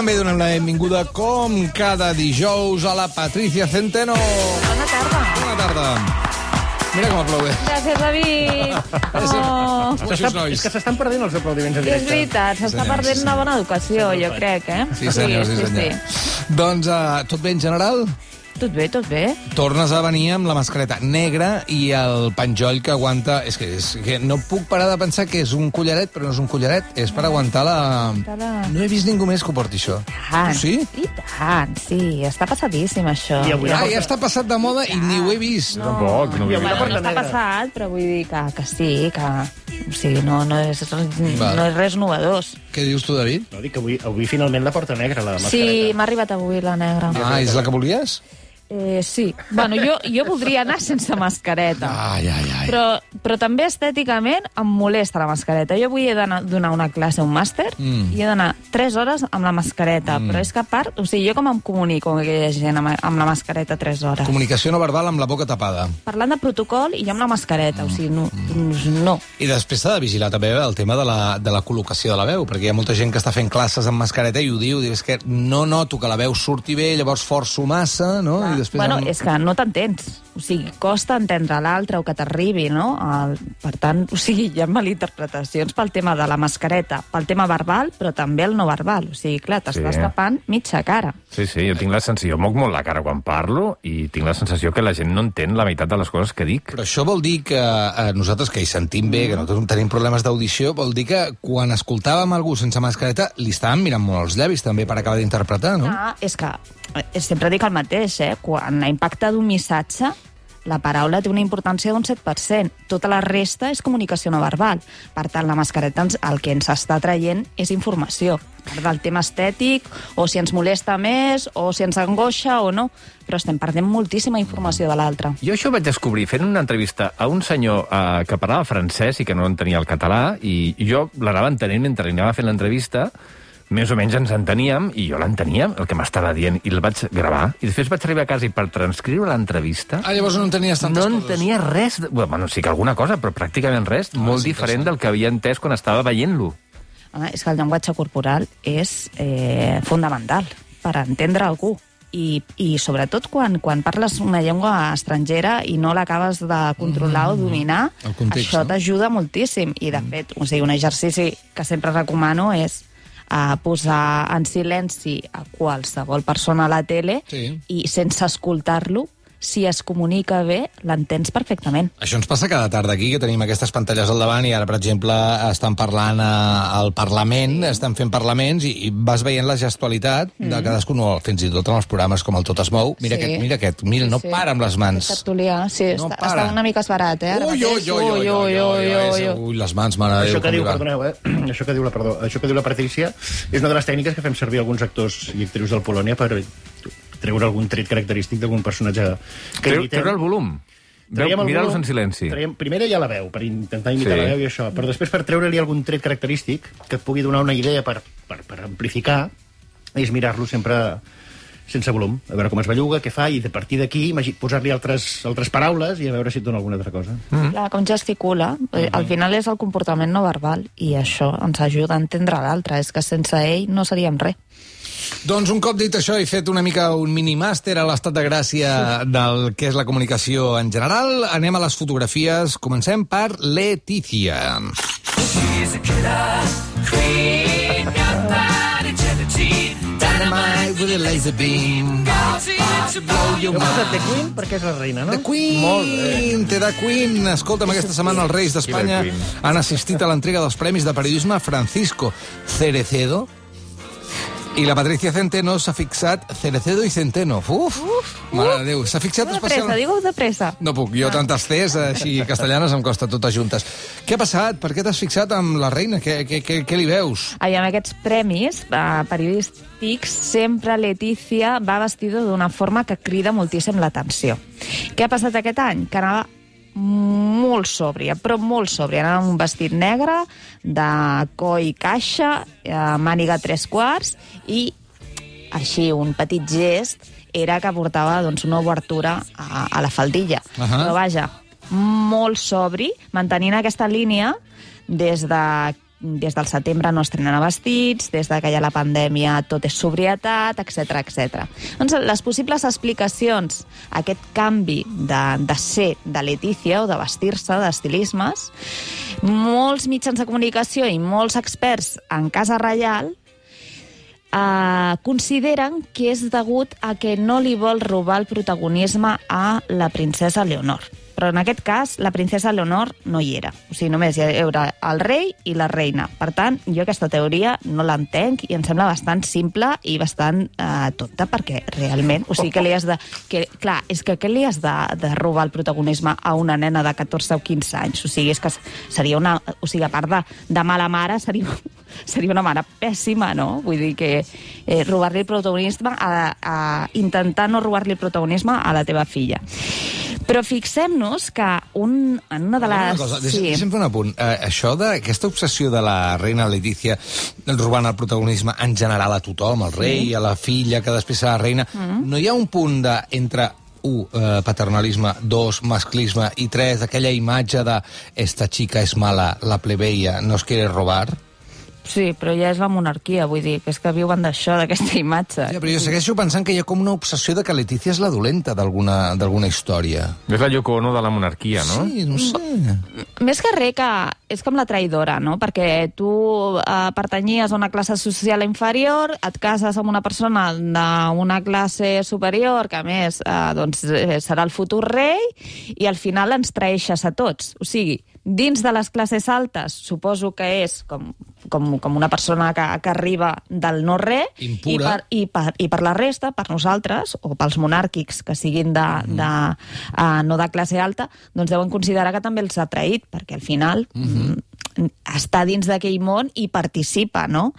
també donem la benvinguda, com cada dijous, a la Patricia Centeno. Bona tarda. Bona tarda. Mira com aplaude. Gràcies, David. Oh. És que s'estan perdent els aplaudiments en és directe. veritat, s'està perdent sí, una bona educació, jo crec, eh? Sí, senyor, sí, senyor. Doncs uh, tot bé en general? Tot bé, tot bé. Tornes a venir amb la mascareta negra i el penjoll que aguanta... És que, és que no puc parar de pensar que és un collaret, però no és un collaret. És per aguantar la... Aguantar la- No he vist ningú més que ho porti, això. Tant. Sí? I tant, sí. Està passadíssim, això. I avui Ah, ja està passat de moda i ni ho he vist. No, Tampoc, no bueno, vist. no està negra. passat, però vull dir que, que sí, que... O sigui, no, no, és, no és res novedós. Què dius tu, David? No, dic que avui, avui finalment la porta negra, la mascareta. Sí, m'ha arribat avui la negra. Ah, és la que volies? Eh, sí. Bueno, jo, jo voldria anar sense mascareta. Ai, ai, ai. Però, però també estèticament em molesta la mascareta. Jo avui he d'anar donar una classe, un màster, Mm. mm. i he d'anar 3 hores amb la mascareta. Mm. Però és que a part, o sigui, jo com em comunico amb aquella gent amb, amb la mascareta 3 hores? Comunicació no verbal amb la boca tapada. Parlant de protocol i jo amb la mascareta, o sigui, no. no. I després s'ha de vigilar també el tema de la, de la col·locació de la veu, perquè hi ha molta gent que està fent classes amb mascareta i ho diu, diu, és que no noto que la veu surti bé, llavors forço massa, no? I després bueno, em- és que no t'entens. O sigui, costa entendre l'altre o que t'arribi, no? El, per tant, o sigui, hi ha malinterpretacions pel tema de la mascareta, pel tema verbal, però també el no verbal. O sigui, clar, t'estàs Sí. tapant mitja cara. Sí, sí, jo tinc la sensació, jo moc molt la cara quan parlo i tinc la sensació que la gent no entén la meitat de les coses que dic. Però això vol dir que eh, nosaltres, que hi sentim bé, que nosaltres tenim problemes d'audició, vol dir que quan escoltàvem algú sense mascareta li estàvem mirant molt els llavis també per acabar d'interpretar, no? Ah, és que sempre dic el mateix, eh? Quan impacta d'un missatge, la paraula té una importància d'un 7%. Tota la resta és comunicació no verbal. Per tant, la mascareta ens, el que ens està traient és informació. Part del tema estètic, o si ens molesta més, o si ens angoixa o no. Però estem perdent moltíssima informació de l'altre. Jo això vaig descobrir fent una entrevista a un senyor eh, que parlava francès i que no entenia el català, i jo l'anava entenent mentre anava fent l'entrevista, més o menys ens enteníem, i jo l'entenia, el que m'estava dient, i el vaig gravar. I després vaig arribar a casa i per transcriure l'entrevista... Ah, llavors no entenies tantes no coses. entenia res, de... bueno, sí que alguna cosa, però pràcticament res, molt sí, diferent del que havia entès quan estava veient-lo. Home, és que el llenguatge corporal és eh, fundamental per entendre algú. I, i sobretot quan, quan parles una llengua estrangera i no l'acabes de controlar o dominar, context, això no? t'ajuda moltíssim. I, de fet, o sigui, un exercici que sempre recomano és a posar en silenci a qualsevol persona a la tele Sí. i sense escoltar-lo, si es comunica bé, l'entens perfectament. Això ens passa cada tarda aquí, que tenim aquestes pantalles al davant i ara, per exemple, estan parlant al Parlament, estan fent parlaments i, i vas veient la gestualitat de cadascun, o fins i tot en els programes com el Tot es mou. Mira Sí. aquest, mira aquest, mira, no para amb les mans. Tertulià, sí, No està, para. està una mica esbarat, eh? Ui, ui, ui, ui, ui, ui, ui, ui, ui, les mans, mare Déu, Això que diu, perdoneu, eh? Això que diu la, perdó, això que diu la Patricia és una de les tècniques que fem servir alguns actors i actrius del Polònia per treure algun tret característic d'algun personatge que Treu, imitem. treure el volum. Mirar-los volum, en silenci. Traiem, primer ja la veu, per intentar imitar Sí. la veu i això, però després per treure-li algun tret característic que et pugui donar una idea per, per, per amplificar, és mirar-lo sempre sense volum, a veure com es belluga, què fa, i a partir d'aquí posar-li altres, altres paraules i a veure si et dona alguna altra cosa. Mm. Clar, com gesticula. Eh, Al final és el comportament no verbal i això ens ajuda a entendre l'altre. És que sense ell no seríem res. Doncs un cop dit això, he fet una mica un minimàster a l'estat de gràcia del que és la comunicació en general. Anem a les fotografies. Comencem per Letícia. Dynamite with a laser beam. Jo he posat The Queen perquè és la reina, no? The Queen! Molt bé. Té The Queen! Escolta'm, aquesta setmana els Reis d'Espanya han assistit a l'entrega dels Premis de Periodisme Francisco Cerecedo i la Patricia Centeno s'ha fixat Cerecedo i Centeno. Uf! Uf Mare de Déu, s'ha fixat De pressa, especialment... digue-ho de pressa. No puc, jo tantes Cs així castellanes em costa totes juntes. Què ha passat? Per què t'has fixat amb la reina? Què, què, què, què li veus? Ai, amb aquests premis eh, periodístics, sempre Letícia va vestida d'una forma que crida moltíssim l'atenció. Què ha passat aquest any? Que anava molt sòbria, però molt sòbria. Anava amb un vestit negre, de coll caixa, eh, màniga tres quarts, i així un petit gest era que portava doncs, una obertura a, a la faldilla. Ahà. Però vaja, molt sobri, mantenint aquesta línia des de des del setembre no estrenen vestits, des de que hi ha la pandèmia tot és sobrietat, etc etc. Doncs les possibles explicacions a aquest canvi de, de ser de Letícia o de vestir-se, d'estilismes, molts mitjans de comunicació i molts experts en Casa Reial eh, consideren que és degut a que no li vol robar el protagonisme a la princesa Leonor. Però en aquest cas, la princesa Leonor no hi era. O sigui, només hi haurà el rei i la reina. Per tant, jo aquesta teoria no l'entenc i em sembla bastant simple i bastant eh, tonta, perquè realment... O sigui, que li has de... Que, clar, és que què li has de, de robar el protagonisme a una nena de 14 o 15 anys? O sigui, és que seria una... O sigui, a part de, de mala mare, seria seria una mare pèssima, no? Vull dir que eh, robar-li el protagonisme, a, a intentar no robar-li el protagonisme a la teva filla. Però fixem-nos que un, en una de les... Una cosa, deixa'm, sí. deixa'm fer un apunt. Eh, això d'aquesta obsessió de la reina Letícia robant el protagonisme en general a tothom, al rei, sí. a la filla, que després serà reina, mm -hmm. no hi ha un punt de, entre un, eh, paternalisme, dos, masclisme, i tres, aquella imatge de esta chica és mala, la plebeia, nos quiere robar? Sí, però ja és la monarquia, vull dir, que és que viuen d'això, d'aquesta imatge. Ja, però jo segueixo pensant que hi ha com una obsessió de que Letícia és la dolenta d'alguna història. És la Yoko Ono de la monarquia, no? Sí, no sé. Més que res que és com la traïdora, no? Perquè tu eh, pertanyies a una classe social inferior, et cases amb una persona d'una classe superior, que a més eh, doncs, eh, serà el futur rei, i al final ens traeixes a tots. O sigui, Dins de les classes altes, suposo que és com, com, com una persona que, que arriba del no-re, i per, i, per, i per la resta, per nosaltres, o pels monàrquics que siguin de, mm. de, uh, no de classe alta, doncs deuen considerar que també els ha traït, perquè al final mm -hmm està dins d'aquell món i participa, no?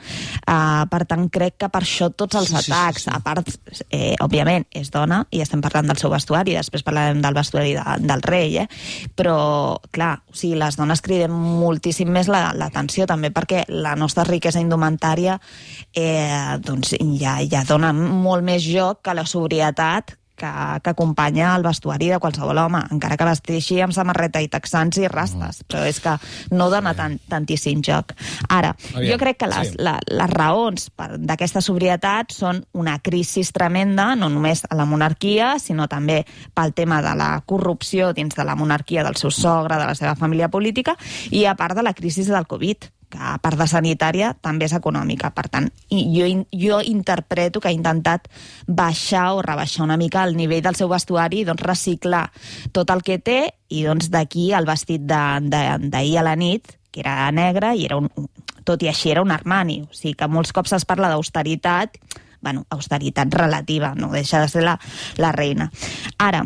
Uh, per tant, crec que per això tots els sí, atacs, sí, sí, sí. a part, eh, òbviament, és dona, i estem parlant del seu vestuari, després parlarem del vestuari de, del rei, eh? però, clar, o sigui, les dones criden moltíssim més l'atenció, la, també perquè la nostra riquesa indumentària eh, doncs ja, ja dona molt més joc que la sobrietat que, que acompanya el vestuari de qualsevol home, encara que vesteixi amb samarreta i texans i rastes, mm. però és que no dona tant, tantíssim joc. Ara, Aviam, jo crec que les, sí. la, les raons d'aquesta sobrietat són una crisi tremenda, no només a la monarquia, sinó també pel tema de la corrupció dins de la monarquia del seu sogre, de la seva família política, i a part de la crisi del Covid que a part de sanitària també és econòmica. Per tant, jo, jo interpreto que ha intentat baixar o rebaixar una mica el nivell del seu vestuari i doncs, reciclar tot el que té i doncs d'aquí el vestit d'ahir a la nit, que era negre i era un, tot i així era un Armani. O sigui que molts cops es parla d'austeritat, bueno, austeritat relativa, no deixa de ser la, la reina. Ara,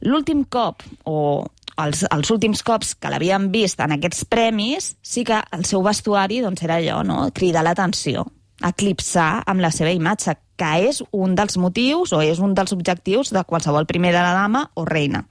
l'últim cop, o els, els últims cops que l'havien vist en aquests premis, sí que el seu vestuari doncs, era allò, no? cridar l'atenció, eclipsar amb la seva imatge, que és un dels motius o és un dels objectius de qualsevol primera dama o reina.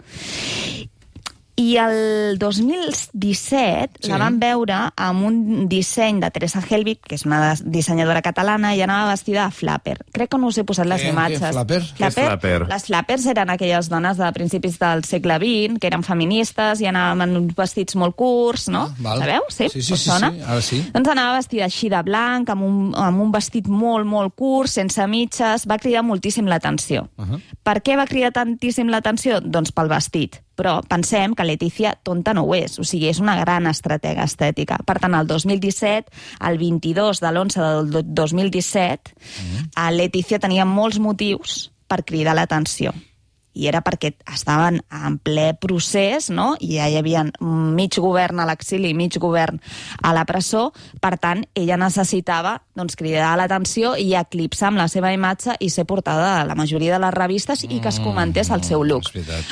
I el 2017 sí. la van veure amb un disseny de Teresa Helbig, que és una dissenyadora catalana, i anava vestida de flapper. Crec que no us he posat les què, imatges. Què, flapper? flapper? flapper? Les flappers eren aquelles dones de principis del segle XX, que eren feministes i anaven amb uns vestits molt curts, no? Ah, val. Sabeu? Sí? Sí, sí, sí, sí, ara sí. Doncs anava vestida així de blanc, amb un, amb un vestit molt, molt curt, sense mitges, va cridar moltíssim l'atenció. Uh -huh. Per què va cridar tantíssim l'atenció? Doncs pel vestit però pensem que Letícia tonta no ho és, o sigui, és una gran estratega estètica. Per tant, el 2017, el 22 de l'11 del 2017, mm. Letícia tenia molts motius per cridar l'atenció i era perquè estaven en ple procés, no? i ja hi havia mig govern a l'exili i mig govern a la presó, per tant, ella necessitava doncs, cridar l'atenció i eclipsar amb la seva imatge i ser portada a la majoria de les revistes i que es comentés el seu look.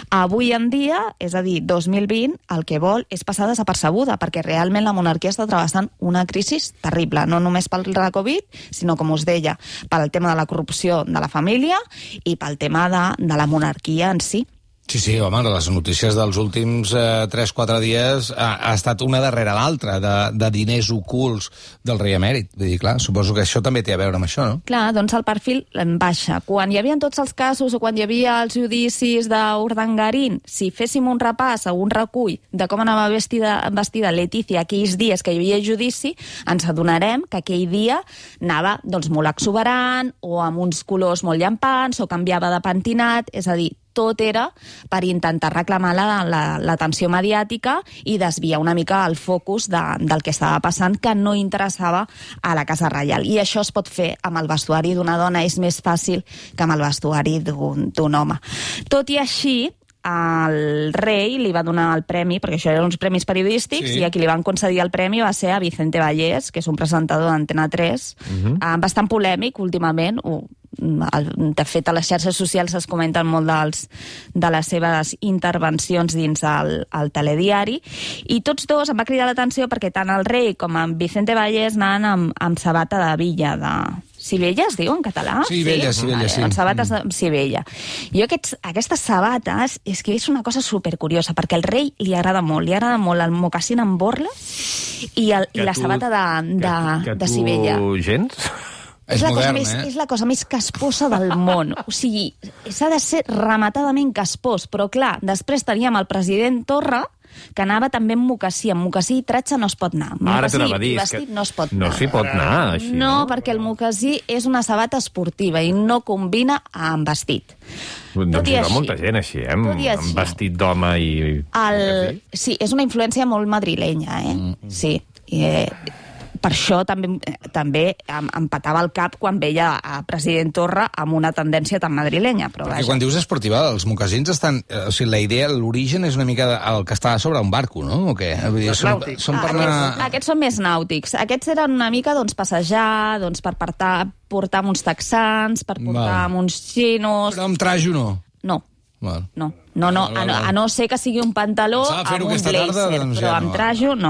Avui en dia, és a dir, 2020, el que vol és passar desapercebuda, perquè realment la monarquia està travessant una crisi terrible, no només pel la Covid, sinó, com us deia, pel tema de la corrupció de la família i pel tema de, de la monarquia monarquia en si. Sí, sí, home, les notícies dels últims eh, 3-4 dies ha, ha estat una darrere l'altra de, de diners ocults del rei emèrit. Vull dir, clar, suposo que això també té a veure amb això, no? Clar, doncs el perfil en baixa. Quan hi havia tots els casos o quan hi havia els judicis d'Urdangarín, si féssim un repàs o un recull de com anava vestida, vestida Letícia aquells dies que hi havia judici, ens adonarem que aquell dia anava doncs, molt exuberant o amb uns colors molt llampants o canviava de pentinat, és a dir, tot era per intentar reclamar l'atenció la, la, mediàtica i desviar una mica el focus de, del que estava passant que no interessava a la Casa Reial. I això es pot fer amb el vestuari d'una dona, és més fàcil que amb el vestuari d'un home. Tot i així, el rei li va donar el premi, perquè això eren uns premis periodístics, Sí. i a qui li van concedir el premi va ser a Vicente Vallès, que és un presentador d'Antena 3, uh -huh. bastant polèmic últimament, de fet a les xarxes socials es comenten molt dels, de les seves intervencions dins el, el telediari, i tots dos em va cridar l'atenció perquè tant el rei com en Vicente Vallès anaven amb, amb sabata de villa, de... Sibella es diu en català? Sibella, Sibella, sí. Amb sabates de Sibella. Jo aquests, aquestes sabates és que és una cosa supercuriosa, perquè al rei li agrada molt, li agrada molt el mocassin amb borla i, el, i Que la tu- sabata de, de, que, que de tu Sibella. gens? És, la cosa modern, més, eh? és la cosa més casposa del món. O sigui, s'ha de ser rematadament caspós. Però, clar, després teníem el president Torra, que anava també amb mocassí. Amb mocassí i tratge no es pot anar. Amb Ara mocassí i és que vestit no es pot no anar. s'hi pot anar, així, no, no? perquè el mocassí és una sabata esportiva i no combina amb vestit. Doncs Tot i va així. molta gent així, eh? Amb, així. amb vestit d'home i... El... Sí, és una influència molt madrilenya, eh? Mm. Sí. I, eh, per això també, eh, també em, em patava el cap quan veia a president Torra amb una tendència tan madrilenya. Però Perquè vaja. quan dius esportiva, els mocasins estan... eh, O sigui, la idea, l'origen és una mica el que està sobre un barco, no? O què? Vull dir, són, nàutics. són per Ah, anar... aquests, aquests són més nàutics. Aquests eren una mica doncs, passejar, doncs, per portar, portar amb uns texans, per portar Val. amb uns xinos... Però amb trajo no. No, Val. no. No, no, Val, a no, val, val. a no ser que sigui un pantaló amb un blazer, tarda, doncs però ja amb no. trajo no.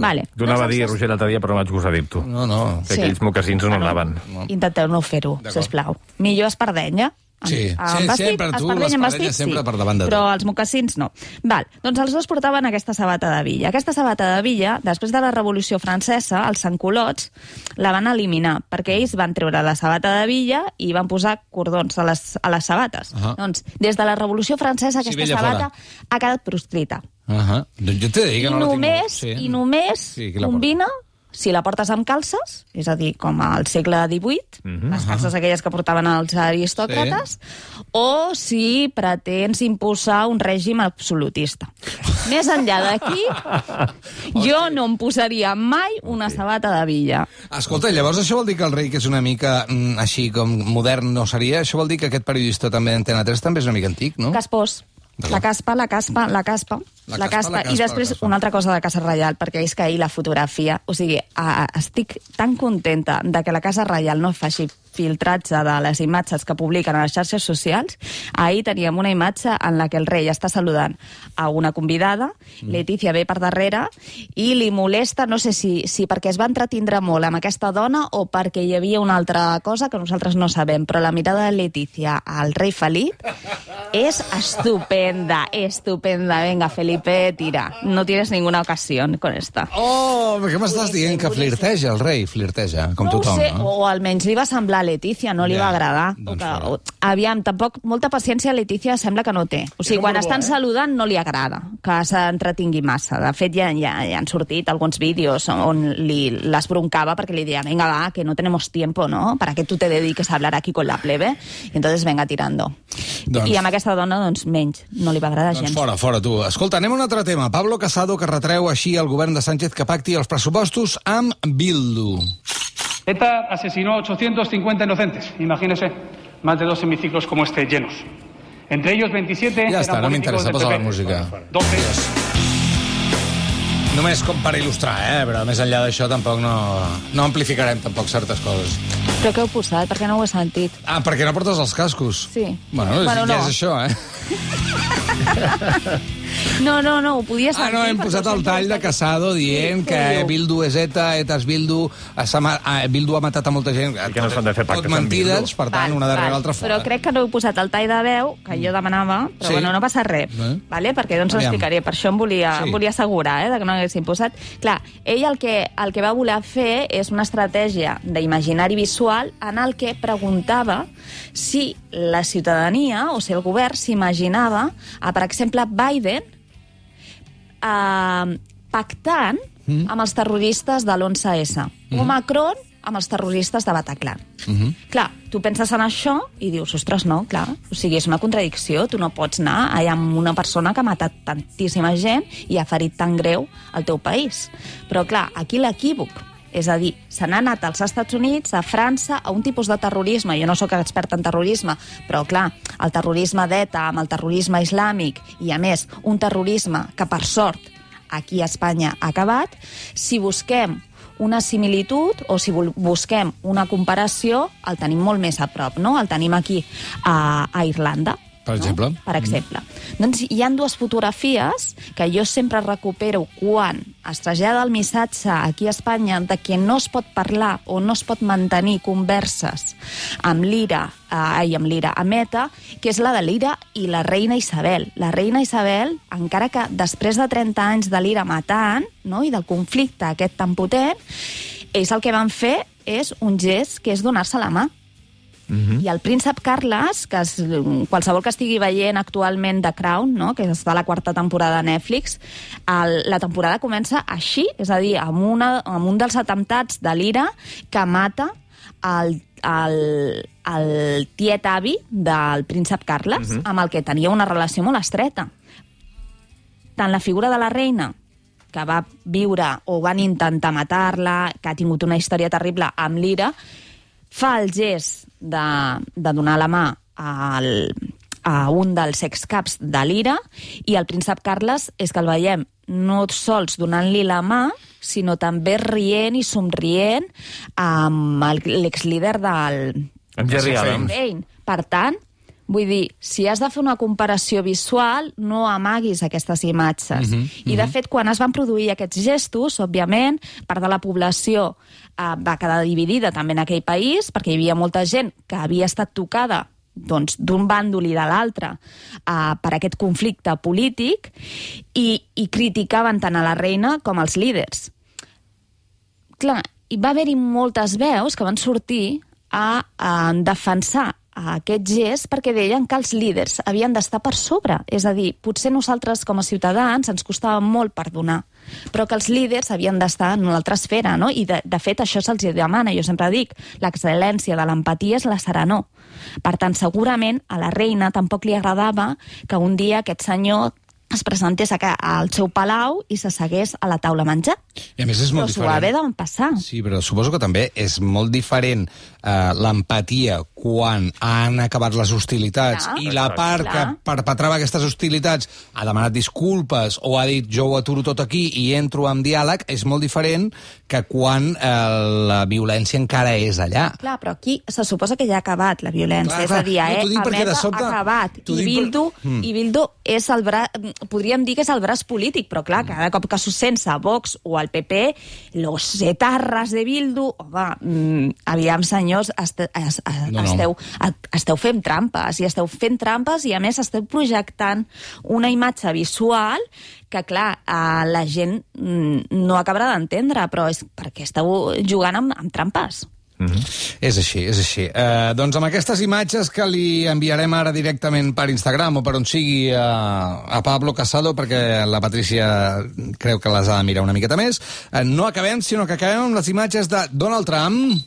Vale. T'ho anava a dir, Roger, l'altre dia, però no vaig gosar dir-t'ho. No, no. Que Sí. aquells mocasins no anaven. Intenteu no fer-ho, sisplau. Millor espardenya. Amb- Sí, amb sí, vestit, sempre tu, l'espardenya vestit, sempre sí. per davant de Però tot. els mocassins no. Val, doncs els dos portaven aquesta sabata de villa. Aquesta sabata de villa, després de la Revolució Francesa, els sancolots la van eliminar, perquè ells van treure la sabata de villa i van posar cordons a les, a les sabates. Ahà. Doncs, des de la Revolució Francesa, aquesta vella sabata ha quedat proscrita. Uh -huh. Doncs jo t'he de dir I que no la tinc només. Sí. i només Sí, combina si la portes amb calces, és a dir, com al segle XVIII, Mhm. les calces aquelles que portaven els aristòcrates, o si pretens imposar un règim absolutista. Més enllà d'aquí, jo no em posaria mai una sabata de villa. Escolta, llavors això vol dir que el rei, que és una mica mm, així com modern, no seria? Això vol dir que aquest periodista també d'Antena 3 també és una mica antic, no? Caspós. La caspa, la caspa, la caspa, La la, caspa, caspa, la caspa, i després la caspa. una altra cosa de Casa Reial, perquè és que ahir la fotografia... O sigui, a, estic tan contenta de que la Casa Reial no faci filtratge de les imatges que publiquen a les xarxes socials. Ahir teníem una imatge en la que el rei està saludant a una convidada, Letícia ve per darrere, i li molesta, no sé si, si perquè es va entretindre molt amb aquesta dona o perquè hi havia una altra cosa que nosaltres no sabem, però la mirada de Letícia al rei Felip es estupenda, estupenda. Venga, Felipe, tira. No tienes ninguna ocasión con esta. Oh, què m'estàs dient? Que flirteja el rei, flirteja, com no tothom, ho sé, no? o almenys li va semblar a Letícia, no li Ja, va agradar. doncs o que, o, aviam, tampoc molta paciència Letícia sembla que no té. O sigui, quan estan eh? saludant no li agrada que s'entretingui massa. De fet, ja, ja, ja han sortit alguns vídeos on li, les broncava perquè li deia, venga, va, que no tenemos tiempo, ¿no? Para que tú te dediques a hablar aquí con la plebe. I entonces, venga, tirando. Doncs- I amb aquesta dona, doncs, menys. No li va agradar Doncs gens. fora, fora, tu. Escolta, anem a un altre tema. Pablo Casado, que retreu així al govern de Sánchez que pacti els pressupostos amb Bildu. ETA asesinó a 850 inocentes, imagínese, más de dos hemiciclos como este llenos. Entre ellos 27 Ja eran està, no m'interessa, del posa la música. 12 Només com per il·lustrar, eh? Però més enllà d'això tampoc no, no amplificarem tampoc certes coses. Però què heu posat? Perquè no ho he sentit. Ah, perquè no portes els cascos? Sí. Bueno, Bueno, ja no. és això, eh? No, no, no, ho podies Ah, no, sentir hem posat el tall de Casado dient Sí, que? Bildu és ETA, ETA és Bildu, ma- ah, Bildu ha matat a molta gent. I que no s'han de fer pactes Tot amb mentides, Bildu. per tant, una darrere l'altra fora. Però crec que no heu posat el tall de veu, que jo demanava, però Sí. bueno, no passa res, Eh? vale? perquè doncs Aviam. l'explicaré, per això em volia, Sí. em volia assegurar eh, de que no haguéssim posat. Clar, ell el que, el que va voler fer és una estratègia d'imaginari visual en el que preguntava si la ciutadania o si el govern s'imaginava, eh, per exemple, Biden eh, pactant mm. amb els terroristes de l'11S, mm. o Macron amb els terroristes de Bataclan. Mm -hmm. Clar, tu penses en això i dius, ostres, no, clar, o sigui, és una contradicció, tu no pots anar allà amb una persona que ha matat tantíssima gent i ha ferit tan greu al teu país. Però, clar, aquí l'equívoc és a dir, se n'ha anat als Estats Units, a França, a un tipus de terrorisme. Jo no sóc experta en terrorisme, però, clar, el terrorisme d'ETA amb el terrorisme islàmic i, a més, un terrorisme que, per sort, aquí a Espanya ha acabat, si busquem una similitud o si busquem una comparació, el tenim molt més a prop, no? El tenim aquí a, a Irlanda. Per no? exemple. Per exemple. Mm. Doncs hi han dues fotografies que jo sempre recupero quan es trasllada el missatge aquí a Espanya de que no es pot parlar o no es pot mantenir converses amb l'Ira, eh, ai, amb l'Ira, amb ETA, que és la de l'Ira i la reina Isabel. La reina Isabel, encara que després de 30 anys de l'Ira matant no, i del conflicte aquest tan potent, ells el que van fer és un gest que és donar-se la mà. I el príncep Carles, que és, qualsevol que estigui veient actualment The Crown, no? que està a la quarta temporada de Netflix, el, la temporada comença així, és a dir, amb, una, amb un dels atemptats de l'Ira que mata el, el, el tiet avi del príncep Carles, amb el que tenia una relació molt estreta. Tant la figura de la reina, que va viure o van intentar matar-la, que ha tingut una història terrible amb l'Ira, fa el gest de, de donar la mà al, a un dels excaps de l'Ira i el príncep Carles és que el veiem no sols donant-li la mà, sinó també rient i somrient amb l'exlíder del, Jerry. Adams. Per tant, vull dir, si has de fer una comparació visual, no amaguis aquestes imatges. Mm -hmm, I, de fet, quan es van produir aquests gestos, òbviament, part de la població eh, va quedar dividida també en aquell país, perquè hi havia molta gent que havia estat tocada doncs, d'un bàndol i de l'altre eh, per aquest conflicte polític i, i criticaven tant a la reina com als líders clar, hi va haver-hi moltes veus que van sortir a, a defensar aquest gest perquè deien que els líders havien d'estar per sobre. És a dir, potser nosaltres com a ciutadans ens costava molt perdonar, però que els líders havien d'estar en una altra esfera, no? I de, de fet això se'ls demana, jo sempre dic, l'excel·lència de l'empatia és la serenor. Per tant, segurament a la reina tampoc li agradava que un dia aquest senyor es presentés a al seu palau i s'assegués a la taula a menjar. I a més és Però molt s'ho va haver diferent. de passar. Sí, però suposo que també és molt diferent eh, l'empatia quan han acabat les hostilitats Clar. i la part Clar. que perpetrava aquestes hostilitats ha demanat disculpes o ha dit jo ho aturo tot aquí i entro en diàleg, és molt diferent que quan eh, la violència encara és allà. Clar, però aquí se suposa que ja ha acabat la violència. Clar, és clar. a dir, No, eh, perquè de sobte- ha acabat. I dic per- Bildu, Mm. I Bildu és el bra... podríem dir que és el braç polític, però clar, cada cop que s'ho sents a Vox o al PP, los etarras de Bildu... Home, mm, aviam, senyors, este, es, es, No, no. esteu, esteu fent trampes, i esteu fent trampes i, a més, esteu projectant una imatge visual que, clar, eh, la gent mm, no acabarà d'entendre, però és perquè esteu jugant amb, amb trampes. És així, és així. Eh, doncs amb aquestes imatges que li enviarem ara directament per Instagram o per on sigui a, a Pablo Casado, perquè la Patrícia creu que les ha de mirar una miqueta més, eh, no acabem, sinó que acabem amb les imatges de Donald Trump.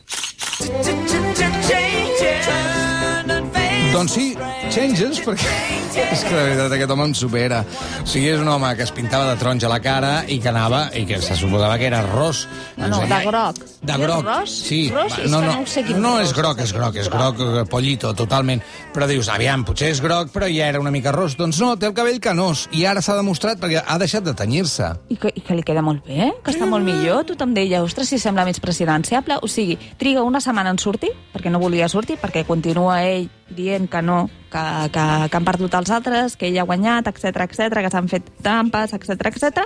Doncs sí, changes, perquè és que de veritat aquest home em supera. O sigui, és un home que es pintava de taronja a la cara i que anava, i que se suposava que era ros. No, no, de groc. De groc, ros? sí. Ros? No, no, no no és groc, és groc, és groc, eh, pollito, totalment. Però dius, aviam, potser és groc, però ja era una mica ros. Doncs no, té el cabell canós, i ara s'ha demostrat perquè ha deixat de tenyir-se. I que, I que li queda molt bé, que està molt millor. Tothom deia, ostres, si sembla més presidenciable. O sigui, triga una setmana en sortir, perquè no volia sortir, perquè continua ell dient que no, que, que, que han perdut els altres, que ell ha guanyat, etc etc, que s'han fet trampes, etc etc.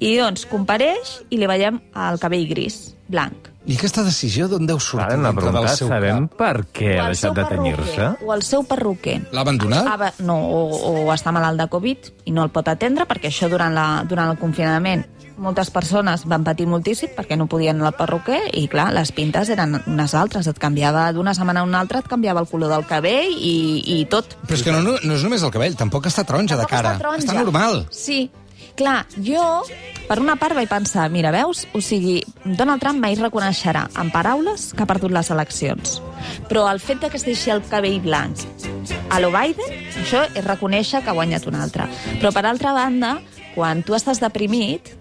I doncs compareix i li veiem el cabell gris, blanc. I aquesta decisió d'on deu sortir Ara, la dintre del seu sabem cap? per què ha O el seu deixat de perruquer, tenyir-se? O el seu perruquer. L'ha abandonat? Ah, no, o, o està malalt de Covid i no el pot atendre, perquè això durant, la, durant el confinament moltes persones van patir moltíssim perquè no podien anar al perruquer i, clar, les pintes eren unes altres. Et canviava d'una setmana a una altra, et canviava el color del cabell i, i tot. Però és que no, no, no és només el cabell, tampoc està taronja de Tampoc cara. Està, taronja. Està normal. Sí. Clar, jo, per una part, vaig pensar, mira, veus? O sigui, Donald Trump mai reconeixerà en paraules que ha perdut les eleccions. Però el fet de que es deixi el cabell blanc a lo Biden, això és reconèixer que ha guanyat un altre. Però, per altra banda, quan tu estàs deprimit,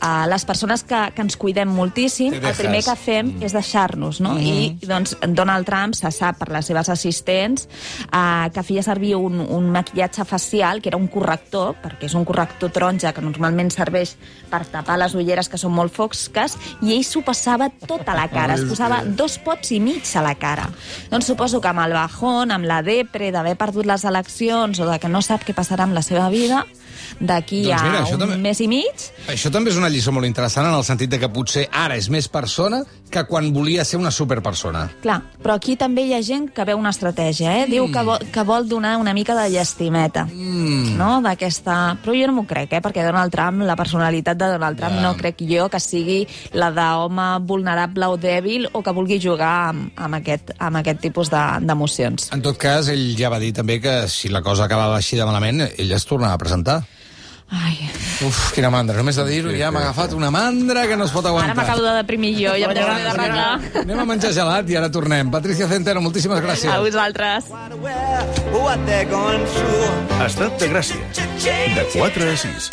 a les persones que, que ens cuidem moltíssim, el primer que fem és deixar-nos, no? I doncs Donald Trump se sap per les seves assistents eh, que feia servir un, un maquillatge facial que era un corrector, perquè és un corrector taronja que normalment serveix per tapar les ulleres que són molt fosques, i ell s'ho passava tot a la cara, es posava dos pots i mig a la cara. Doncs suposo que amb el bajón, amb la depre d'haver perdut les eleccions o de que no sap què passarà amb la seva vida, d'aquí Doncs a mira, això un també- mes i mig, Això també és una lliçó molt interessant en el sentit de que potser ara és més persona que quan volia ser una superpersona. Clar, però aquí també hi ha gent que veu una estratègia, eh? Diu que vol, que vol donar una mica de llestimeta, mm. no?, d'aquesta... Però jo no m'ho crec, eh? Perquè Donald Trump, la personalitat de Donald Trump, Ja. no crec jo que sigui la d'home vulnerable o dèbil o que vulgui jugar amb, amb, aquest, amb aquest tipus de- d'emocions. En tot cas, ell ja va dir també que si la cosa acabava així de malament, ell es tornava a presentar. Ai, Uf, quina mandra. Només de dir-ho ja m'ha agafat una mandra que no es pot aguantar. ara m'acabo de deprimir jo, ja de ratllar. Anem a menjar gelat i ara tornem. Patricia Centeno, moltíssimes gràcies. A vosaltres. Estat de Gràcia. De 4 a 6.